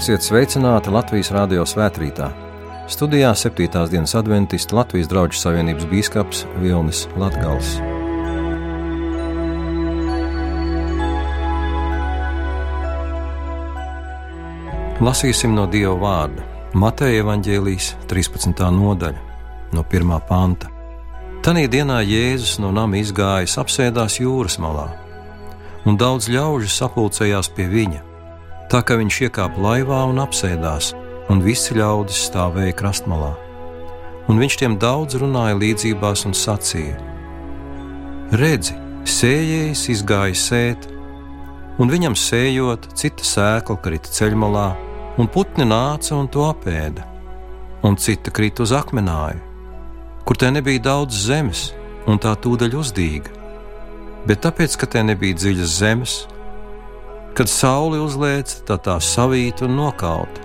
Esiet sveicināti Latvijas Rādio svētkrītā. Studijā 7. dienas adventists Latvijas draugu savienības bīskaps Vilnis Latgals. Lasīsim no Dieva vārda Mateja evaņģēlijas 13. nodaļa, no 1. panta. Tanī dienā Jēzus no nama izgājis, apsēdās jūras malā, un daudz ļaužu sapulcējās pie viņa tā ka viņš iekāpa laivā un apsēdās, un visi ļaudis stāvēja krastmalā. Un viņš tiem daudz runāja līdzībās un sacīja: Redzi, sējējs izgāja sēt, un viņam sējot, cita sēkla krita ceļmalā, un putni nāca un to apēda, un cita krita uz akmenāju, kur te nebija daudz zemes, un tā tūdaļ uzdīga. Bet tāpēc, ka te nebija dziļas zemes, Kad saule uzlēca, tad tā savīta un nokauta,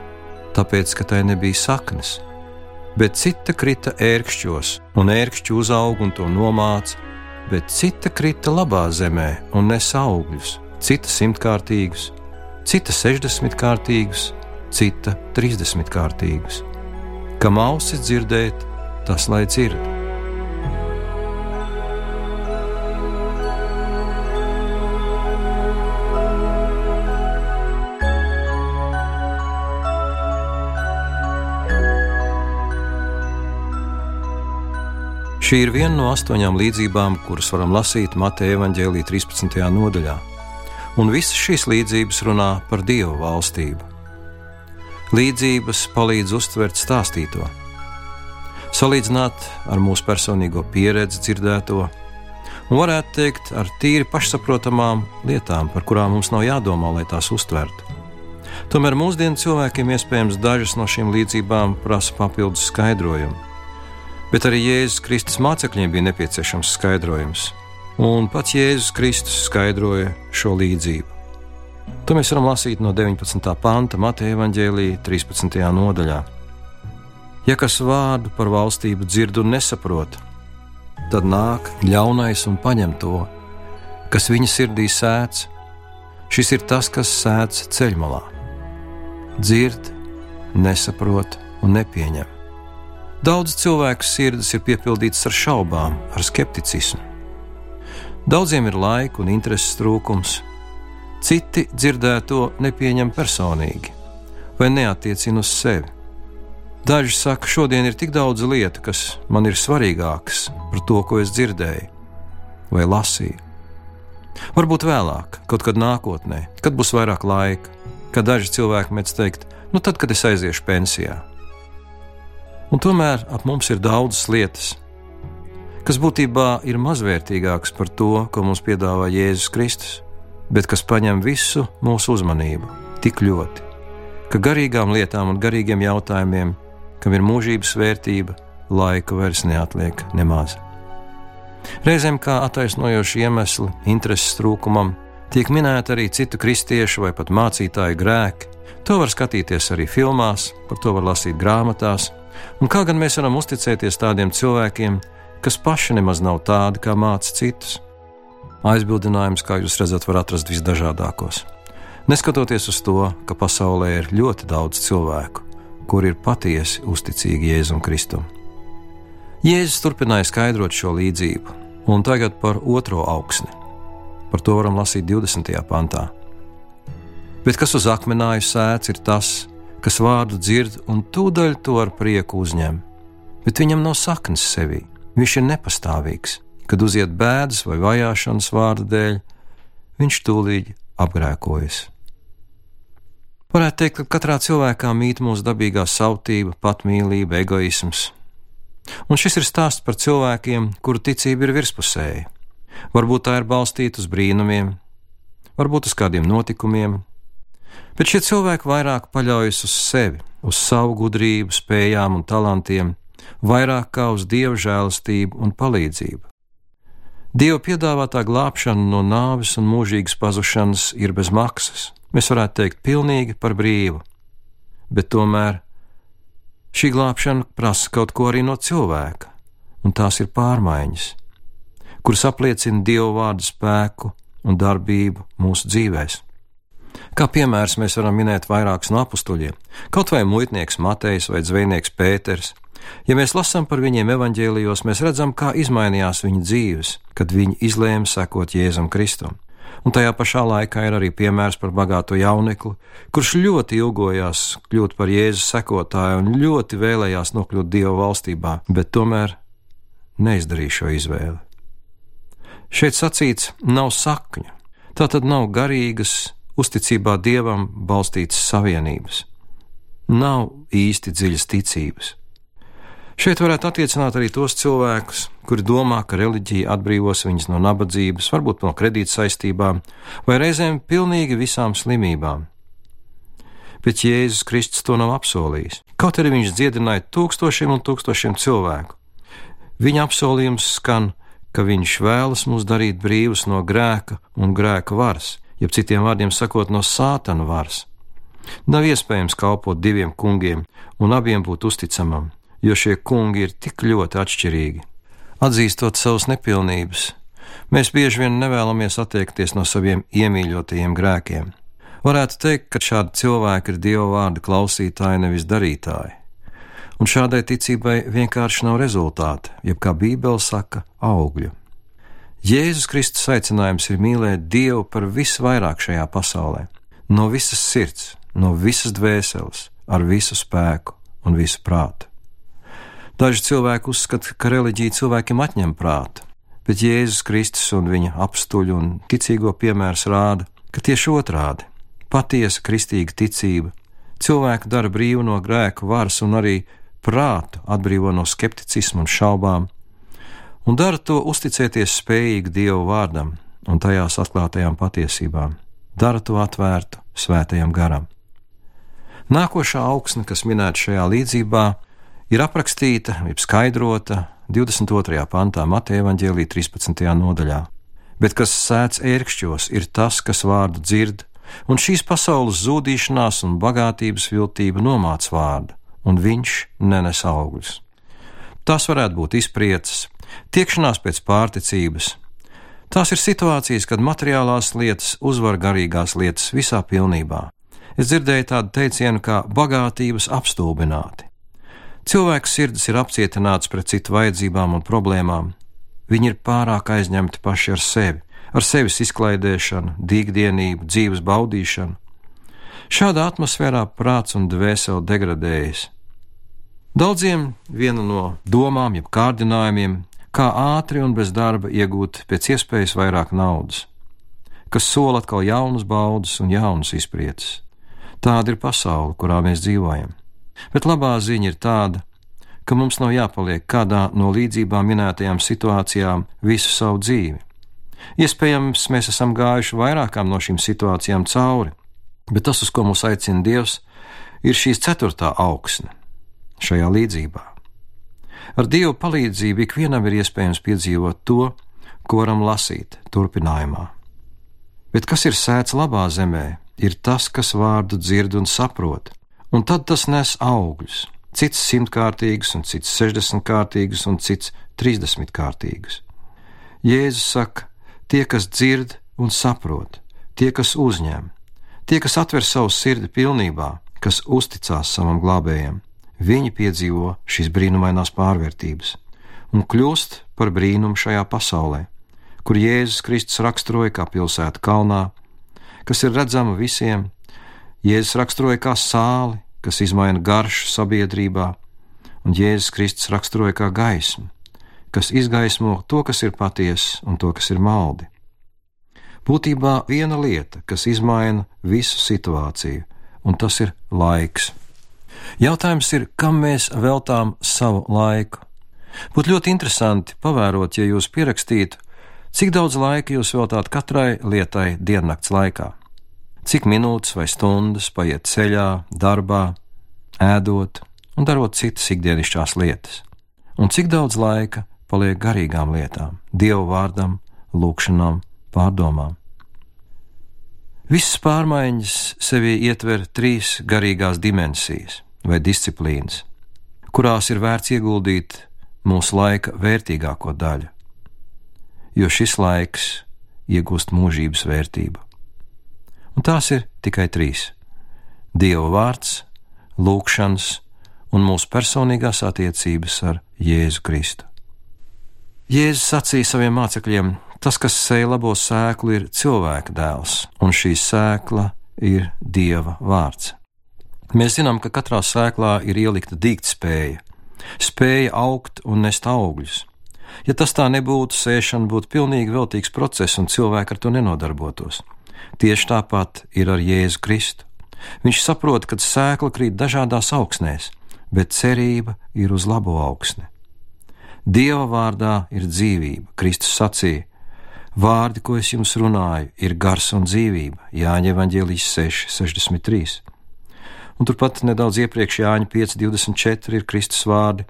tāpēc, ka tai nebija saknes. Bet cita krita ērkšķos, un ērkšķi uzauga un to nomāca, bet cita krita labā zemē un nesa augļus, cita simtkārtīgus, cita sešdesmitkārtīgus, cita trīsdesmitkārtīgus. Kam ausis dzirdēt, tas lai dzird. Šī ir viena no astoņām līdzībām, kuras varam lasīt Mateja evaņģēlī 13. nodaļā, un visas šīs līdzības runā par Dieva valstību. Līdzības palīdz uztvert stāstīto, salīdzināt ar mūsu personīgo pieredzi dzirdēto, un varētu teikt ar tīri pašsaprotamām lietām, par kurām mums nav jādomā, lai tās uztvertu. Tomēr mūsdienu cilvēkiem iespējams dažas no šīm līdzībām prasa papildus skaidrojumu bet arī Jēzus Kristus mācekļiem bija nepieciešams skaidrojums, un pats Jēzus Kristus skaidroja šo līdzību. To mēs varam lasīt no 19. panta Mateja Vāģēlīja 13. nodaļā. Ja kas vārdu par valstību dzird un nesaprot, tad nāk ļaunais un paņem to, kas viņa sirdī sēdz. Šis ir tas, kas sēdz ceļmalā. Dzird, nesaprot un nepieņem. Daudz cilvēku sirdis ir piepildītas ar šaubām, ar skepticismu. Daudziem ir laika un intereses trūkums, citi dzirdēto nepieņem personīgi vai neatiecina uz sevi. Daži saka, šodien ir tik daudz lietu, kas man ir svarīgākas par to, ko es dzirdēju vai lasīju. Varbūt vēlāk, kaut kad nākotnē, kad būs vairāk laika, kad daži cilvēki mēdz teikt, nu tad, kad es aiziešu pensijā. Un tomēr ap mums ir daudzas lietas, kas būtībā ir mazvērtīgākas par to, ko mums piedāvā Jēzus Kristus, bet kas paņem visu mūsu uzmanību tik ļoti, ka garīgām lietām un garīgiem jautājumiem, kam ir mūžības vērtība, laika vairs neatliek nemaz. Reizēm kā attaisnojoši iemesli intereses trūkumam tiek minēti arī citu kristiešu vai pat mācītāju grēki. To var skatīties arī filmās, par to var lasīt grāmatās, Un kā gan mēs varam uzticēties tādiem cilvēkiem, kas paši nemaz nav tādi, kā māca citus? Aizbildinājums, kā jūs redzat, var atrast visdažādākos. Neskatoties uz to, ka pasaulē ir ļoti daudz cilvēku, kuri ir patiesi uzticīgi Jēzum Kristum. Jēzus turpināja skaidrot šo līdzību, un tagad par otro augsni. Par to varam lasīt 20. pantā. Bet kas uz akmenāju sēdz, ir tas, kas vārdu dzird un tūdaļ to ar prieku uzņem, bet viņam nav saknes sevī. Viņš ir nepastāvīgs. Kad uziet bēdas vai vajāšanas vārdu dēļ, viņš tūlīt apgrēkojas. Varētu teikt, ka katrā cilvēkā mīt mūsu dabīgā sautība, patmīlība, egoisms. Un šis ir stāsts par cilvēkiem, kuru ticība ir virspusēja. Varbūt tā ir balstīta uz brīnumiem, varbūt uz kādiem notikumiem, Bet šie cilvēki vairāk paļaujas uz sevi, uz savu gudrību, spējām un talantiem, vairāk kā uz dievu žēlastību un palīdzību. Dieva piedāvātā glābšana no nāves un mūžīgas pazušanas ir bez maksas, mēs varētu teikt, pilnīgi par brīvu. Bet tomēr šī glābšana prasa kaut ko arī no cilvēka, un tās ir pārmaiņas, kuras apliecina Dieva vārdu spēku un darbību mūsu dzīvēm. Kā piemērs mēs varam minēt vairākus no apstuļiem, kaut vai muitnieks Matejs vai zvejnieks Pēters. Ja mēs lasām par viņiem evaņģēlijos, mēs redzam, kā izmainījās viņu dzīves, kad viņi izlēma sekot Jēzum Kristum. Un tajā pašā laikā ir arī piemērs par bagāto jaunekli, kurš ļoti ilgojās kļūt par Jēzus sekotāju un ļoti vēlējās nokļūt Dieva valstībā, bet tomēr neizdarīja šo izvēli. Šeit sacīts, nav sakņu, tā tad nav garīgas, uzticībā dievam balstītas savienības, nav īsti dziļas ticības. Šeit varētu attiecināt arī tos cilvēkus, kuri domā, ka reliģija atbrīvos viņus no nabadzības, varbūt no kredīt saistībām, vai reizēm pilnīgi visām slimībām. Bet Jēzus Kristus to nav apsolījis. Kaut arī viņš dziedināja tūkstošiem un tūkstošiem cilvēku. Viņa apsolījums skan, ka viņš vēlas mūs darīt brīvus no grēka un grēka varas, jeb citiem vārdiem sakot, no sātana varas. Nav iespējams kalpot diviem kungiem un abiem būt uzticamam, jo šie kungi ir tik ļoti atšķirīgi. Atzīstot savas nepilnības, mēs bieži vien nevēlamies attiekties no saviem iemīļotajiem grēkiem. Varētu teikt, ka šādi cilvēki ir Dieva vārda klausītāji, nevis darītāji un šādai ticībai vienkārši nav rezultāta, jeb kā Bībele saka, augļu. Jēzus Kristus aicinājums ir mīlēt Dievu par visvairāk šajā pasaulē, no visas sirds, no visas dvēseles, ar visu spēku un visu prātu. Daži cilvēki uzskata, ka reliģija cilvēkiem atņem prātu, bet Jēzus Kristus un viņa apstuļu un ticīgo piemērs rāda, ka tieši otrādi - patiesa kristīga ticība cilvēku dara brīvu no grēku varas un arī prātu atbrīvo no skepticisma un šaubām, un dara to uzticēties spējīgi Dievu vārdam un tajās atklātajām patiesībām, dara to atvērtu svētajam garam. Nākošā augsne, kas minēta šajā līdzībā, ir aprakstīta, jeb skaidrota 22. pantā Mateja Vāģēlī 13. nodaļā, bet kas sēdz ērkšķos, ir tas, kas vārdu dzird, un šīs pasaules zudīšanās un bagātības viltība nomāc vārdu, un viņš nenes augļus. Tas varētu būt izpriecas, tiekšanās pēc pārticības. Tās ir situācijas, kad materiālās lietas uzvar garīgās lietas visā pilnībā. Es dzirdēju tādu teicienu kā bagātības apstulbināti. Cilvēku sirds ir apcietināts pret citu vajadzībām un problēmām. Viņi ir pārāk aizņemti paši ar sevi, ar sevis izklaidēšanu, dīgdienību, dzīves baudīšanu. Šādā atmosfērā prāts un dvēsele degradējas, Daudziem viena no domām, jeb kārdinājumiem, kā ātri un bez darba iegūt pēc iespējas vairāk naudas, kas sola atkal jaunas baudas un jaunas izpriecas. Tāda ir pasaule, kurā mēs dzīvojam. Bet labā ziņa ir tāda, ka mums nav jāpaliek kādā no līdzībām minētajām situācijām visu savu dzīvi. Iespējams, mēs esam gājuši vairākām no šīm situācijām cauri, bet tas, uz ko mūs aicina Dievs, ir šīs ceturtā augsne šajā līdzībā. Ar Dieva palīdzību ikvienam ir iespējams piedzīvot to, ko varam lasīt turpinājumā. Bet kas ir sēts labā zemē, ir tas, kas vārdu dzird un saprot, un tad tas nes augļus, cits simtkārtīgus, un cits sešdesmitkārtīgus, un cits trīsdesmitkārtīgus. Jēzus saka, tie, kas dzird un saprot, tie, kas uzņem, tie, kas atver savu sirdi pilnībā, kas uzticās savam glābējam, viņi piedzīvo šīs brīnumainās pārvērtības un kļūst par brīnumu šajā pasaulē, kur Jēzus Kristus raksturoja kā pilsēta kalnā, kas ir redzama visiem. Jēzus raksturoja kā sāli, kas izmaina garšu sabiedrībā, un Jēzus Kristus raksturoja kā gaismu, kas izgaismo to, kas ir patiesa un to, kas ir maldi. Būtībā viena lieta, kas izmaina visu situāciju, un tas ir laiks. Jautājums ir, kam mēs veltām savu laiku? Būtu ļoti interesanti pavērot, ja jūs pierakstītu, cik daudz laika jūs veltāt katrai lietai diennakts laikā. Cik minūtes vai stundas paiet ceļā, darbā, ēdot un darot citas ikdienišķās lietas, un cik daudz laika paliek garīgām lietām, dievu vārdam, lūgšanām, pārdomām. Visas pārmaiņas sevī ietver trīs garīgās dimensijas vai disciplīnas, kurās ir vērts ieguldīt mūsu laika vērtīgāko daļu, jo šis laiks iegūst mūžības vērtību. Un tās ir tikai trīs - Dieva vārds, lūgšanas un mūsu personīgās attiecības ar Jēzu Kristu. Jēzus sacīja saviem mācekļiem: Tas, kas sēja labo sēklu, ir cilvēka dēls, un šī sēkla ir Dieva vārds. Mēs zinām, ka katrā sēklā ir ielikta dīgtspēja, spēja augt un nest augļus. Ja tas tā nebūtu, sēšana būtu pilnīgi veltīgs process un cilvēki ar to nenodarbotos. Tieši tāpat ir ar Jēzu Kristu. Viņš saprot, ka sēkla krīt dažādās augsnēs, bet cerība ir uz labo augsni. Dieva vārdā ir dzīvība, Kristus sacīja. Vārdi, ko es jums runāju, ir gars un dzīvība, Jāņa Evangelijas 6, 63. Un turpat nedaudz iepriekš Jāņa 5, 24 ir Kristus vārdi: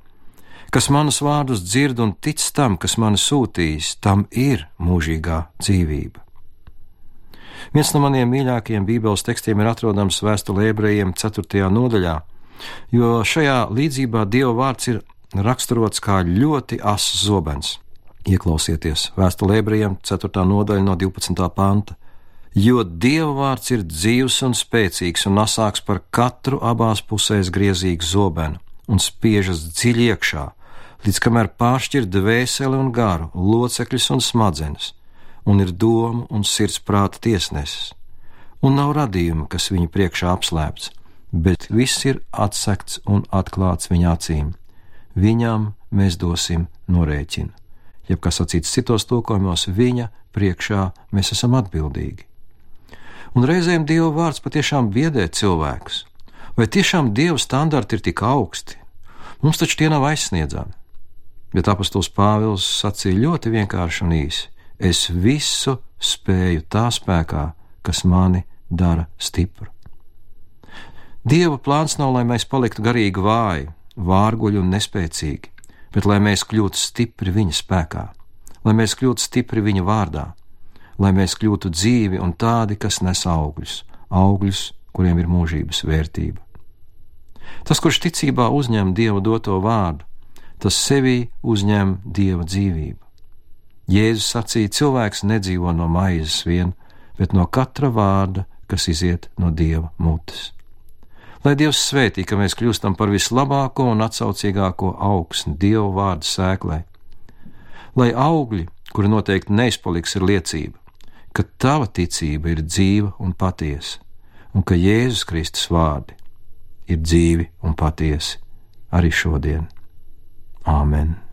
Kas manus vārdus dzird un tic tam, kas mani sūtīs, tam ir mūžīgā dzīvība. Viens no maniem mīļākajiem Bībeles tekstiem ir atrodams vēstulē ebrejiem 4. nodaļā, jo šajā līdzībā Dieva vārds ir raksturots kā ļoti asas zobens. Ieklausieties vēstulē ebrejiem 4. nodaļa no 12. panta. Jo Dieva vārds ir dzīves un spēcīgs un asāks par katru abās pusēs griezīgu zobenu un spiežas dziļi iekšā, līdz kamēr pāršķir dvēseli un garu, locekļus un smadzenes, un ir domu un sirds prāta tiesnesis. Un nav radījuma, kas viņu priekšā apslēpts, bet viss ir atsekts un atklāts viņa acīm. Viņam mēs dosim norēķinu. Jeb kā sacīts citos tulkojumos, viņa priekšā mēs esam atbildīgi. Un reizēm Dieva vārds patiešām biedē cilvēkus. Vai tiešām Dieva standarti ir tik augsti? Mums taču tie nav aizsniedzami bet apustulis Pāvils sacīja ļoti vienkārši un īsi: Es visu spēju tā spēkā, kas mani dara stipru. Dieva plāns nav, lai mēs paliktu garīgi vāji, vārguļi un nespēcīgi, bet lai mēs kļūtu stipri viņa spēkā, lai mēs kļūtu stipri viņa vārdā, lai mēs kļūtu dzīvi un tādi, kas nes augļus, augļus, kuriem ir mūžības vērtība. Tas, kurš ticībā uzņem Dieva doto vārdu, tas sevī uzņem dieva dzīvību. Jēzus sacīja, cilvēks nedzīvo no maizes vien, bet no katra vārda, kas iziet no dieva mutes. Lai Dievs svētī, ka mēs kļūstam par vislabāko un atsaucīgāko augsni Dieva vārdu sēklē. Lai augļi, kuri noteikti neizpaliks, ir liecība, ka tava ticība ir dzīva un patiesa, un ka Jēzus Kristus vārdi ir dzīvi un patiesi arī šodien. Āmen!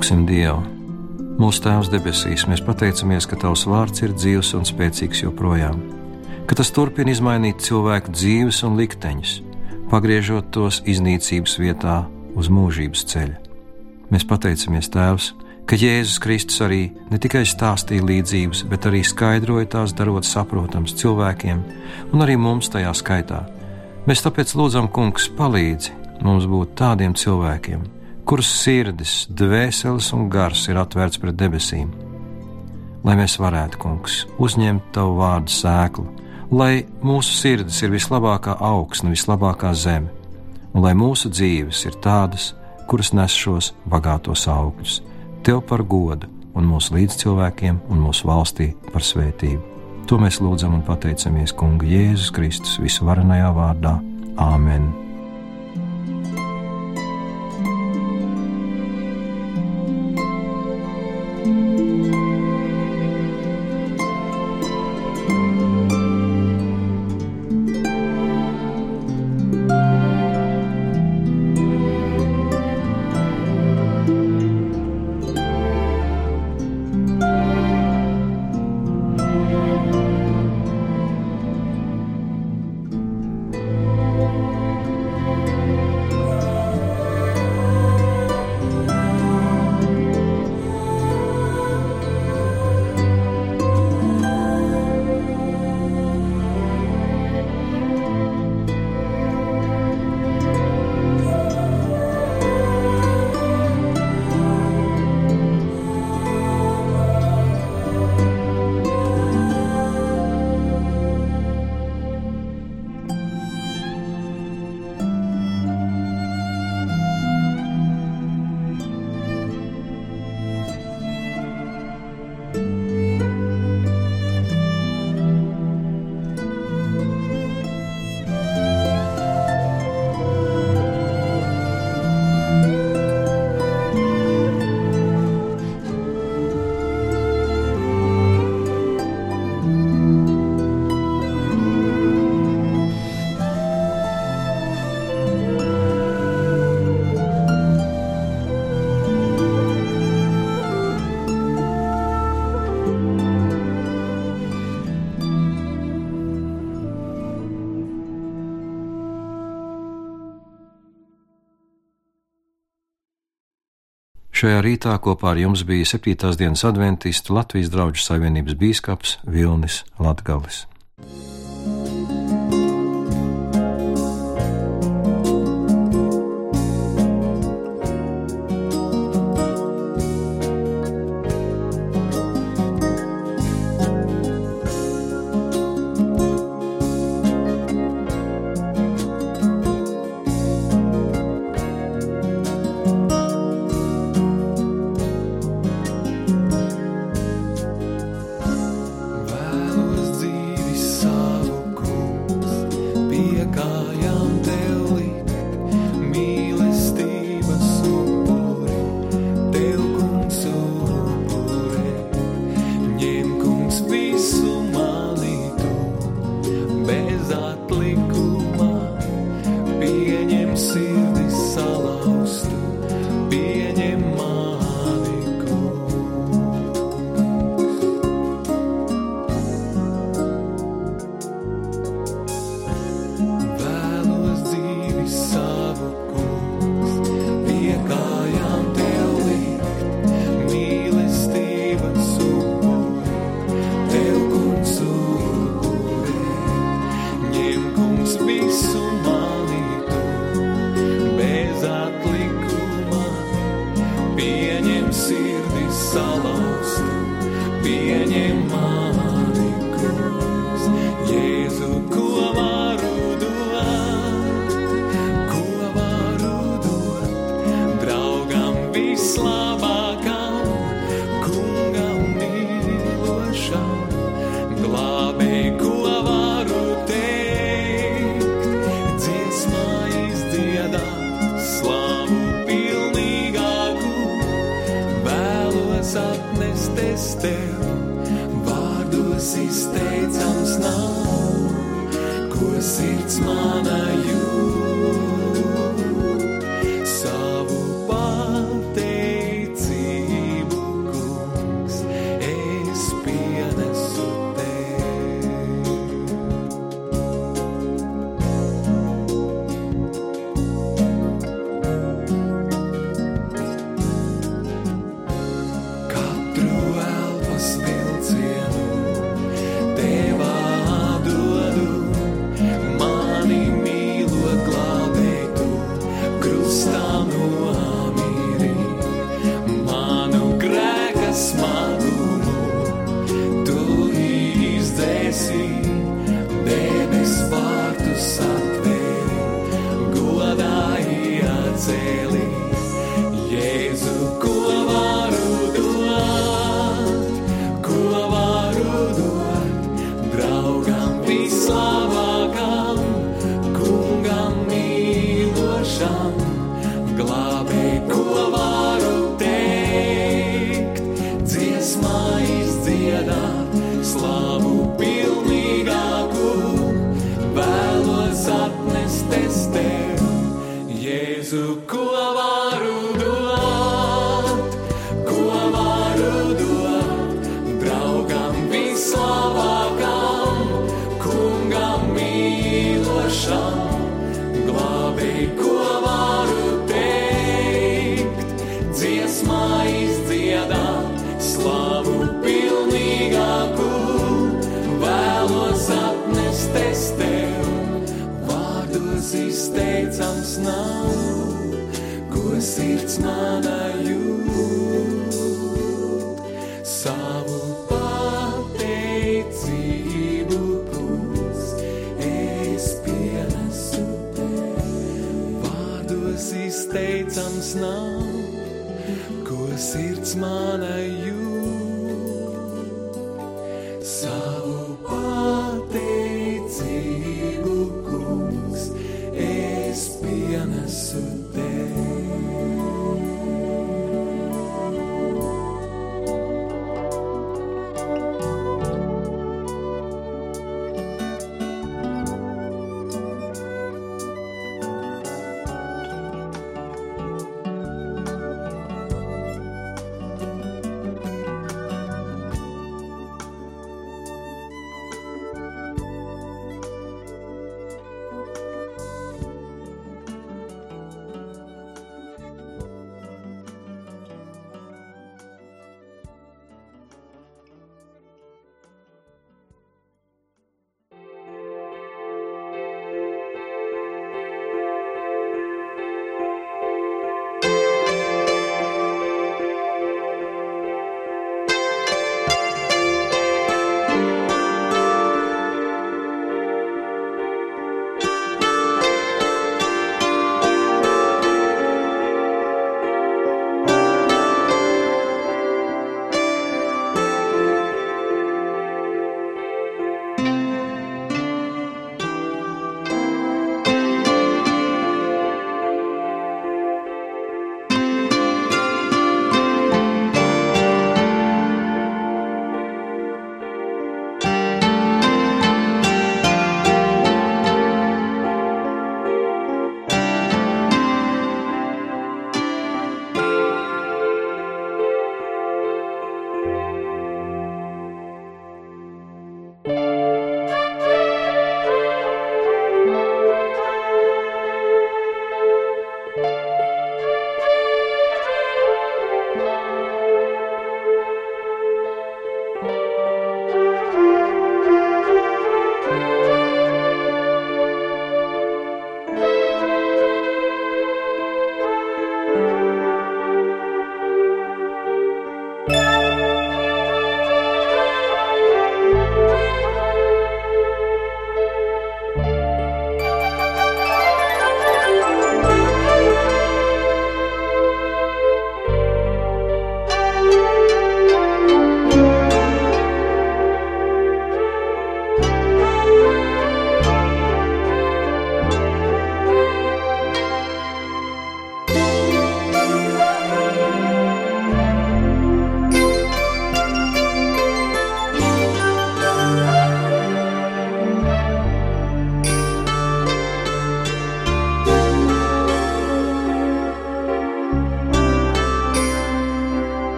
Lūksim Dievu! Mūsu Tēvs debesīs, mēs pateicamies, ka Tavs vārds ir dzīves un spēcīgs joprojām, ka tas turpina izmainīt cilvēku dzīves un likteņus, pagriežot tos iznīcības vietā uz mūžības ceļa. Mēs pateicamies Tēvs, ka Jēzus Kristus arī ne tikai stāstīja līdzības, bet arī skaidroja tās, darot saprotams cilvēkiem un arī mums tajā skaitā. Mēs tāpēc lūdzam, Kungs, palīdzi mums būt tādiem cilvēkiem, kuras sirdis, dvēseles un gars ir atvērts pret debesīm. Lai mēs varētu, kungs, uzņemt tavu vārdu sēklu, lai mūsu sirdis ir vislabākā augsne, vislabākā zeme, un lai mūsu dzīves ir tādas, kuras nes šos bagātos augļus, tev par godu un mūsu līdzcilvēkiem un mūsu valstī par svētību. To mēs lūdzam un pateicamies Kunga Jēzus Kristus visvarenajā vārdā. Āmen! Šajā rītā kopā ar jums bija 7. dienas adventists Latvijas draugu savienības bīskaps Vilnis Latgalis. jedzie ma. mama. Sirds mana jūt savu pateicību kungs, es pienesu tev. Vārdos izteicams nav, ko sirds mana jūt.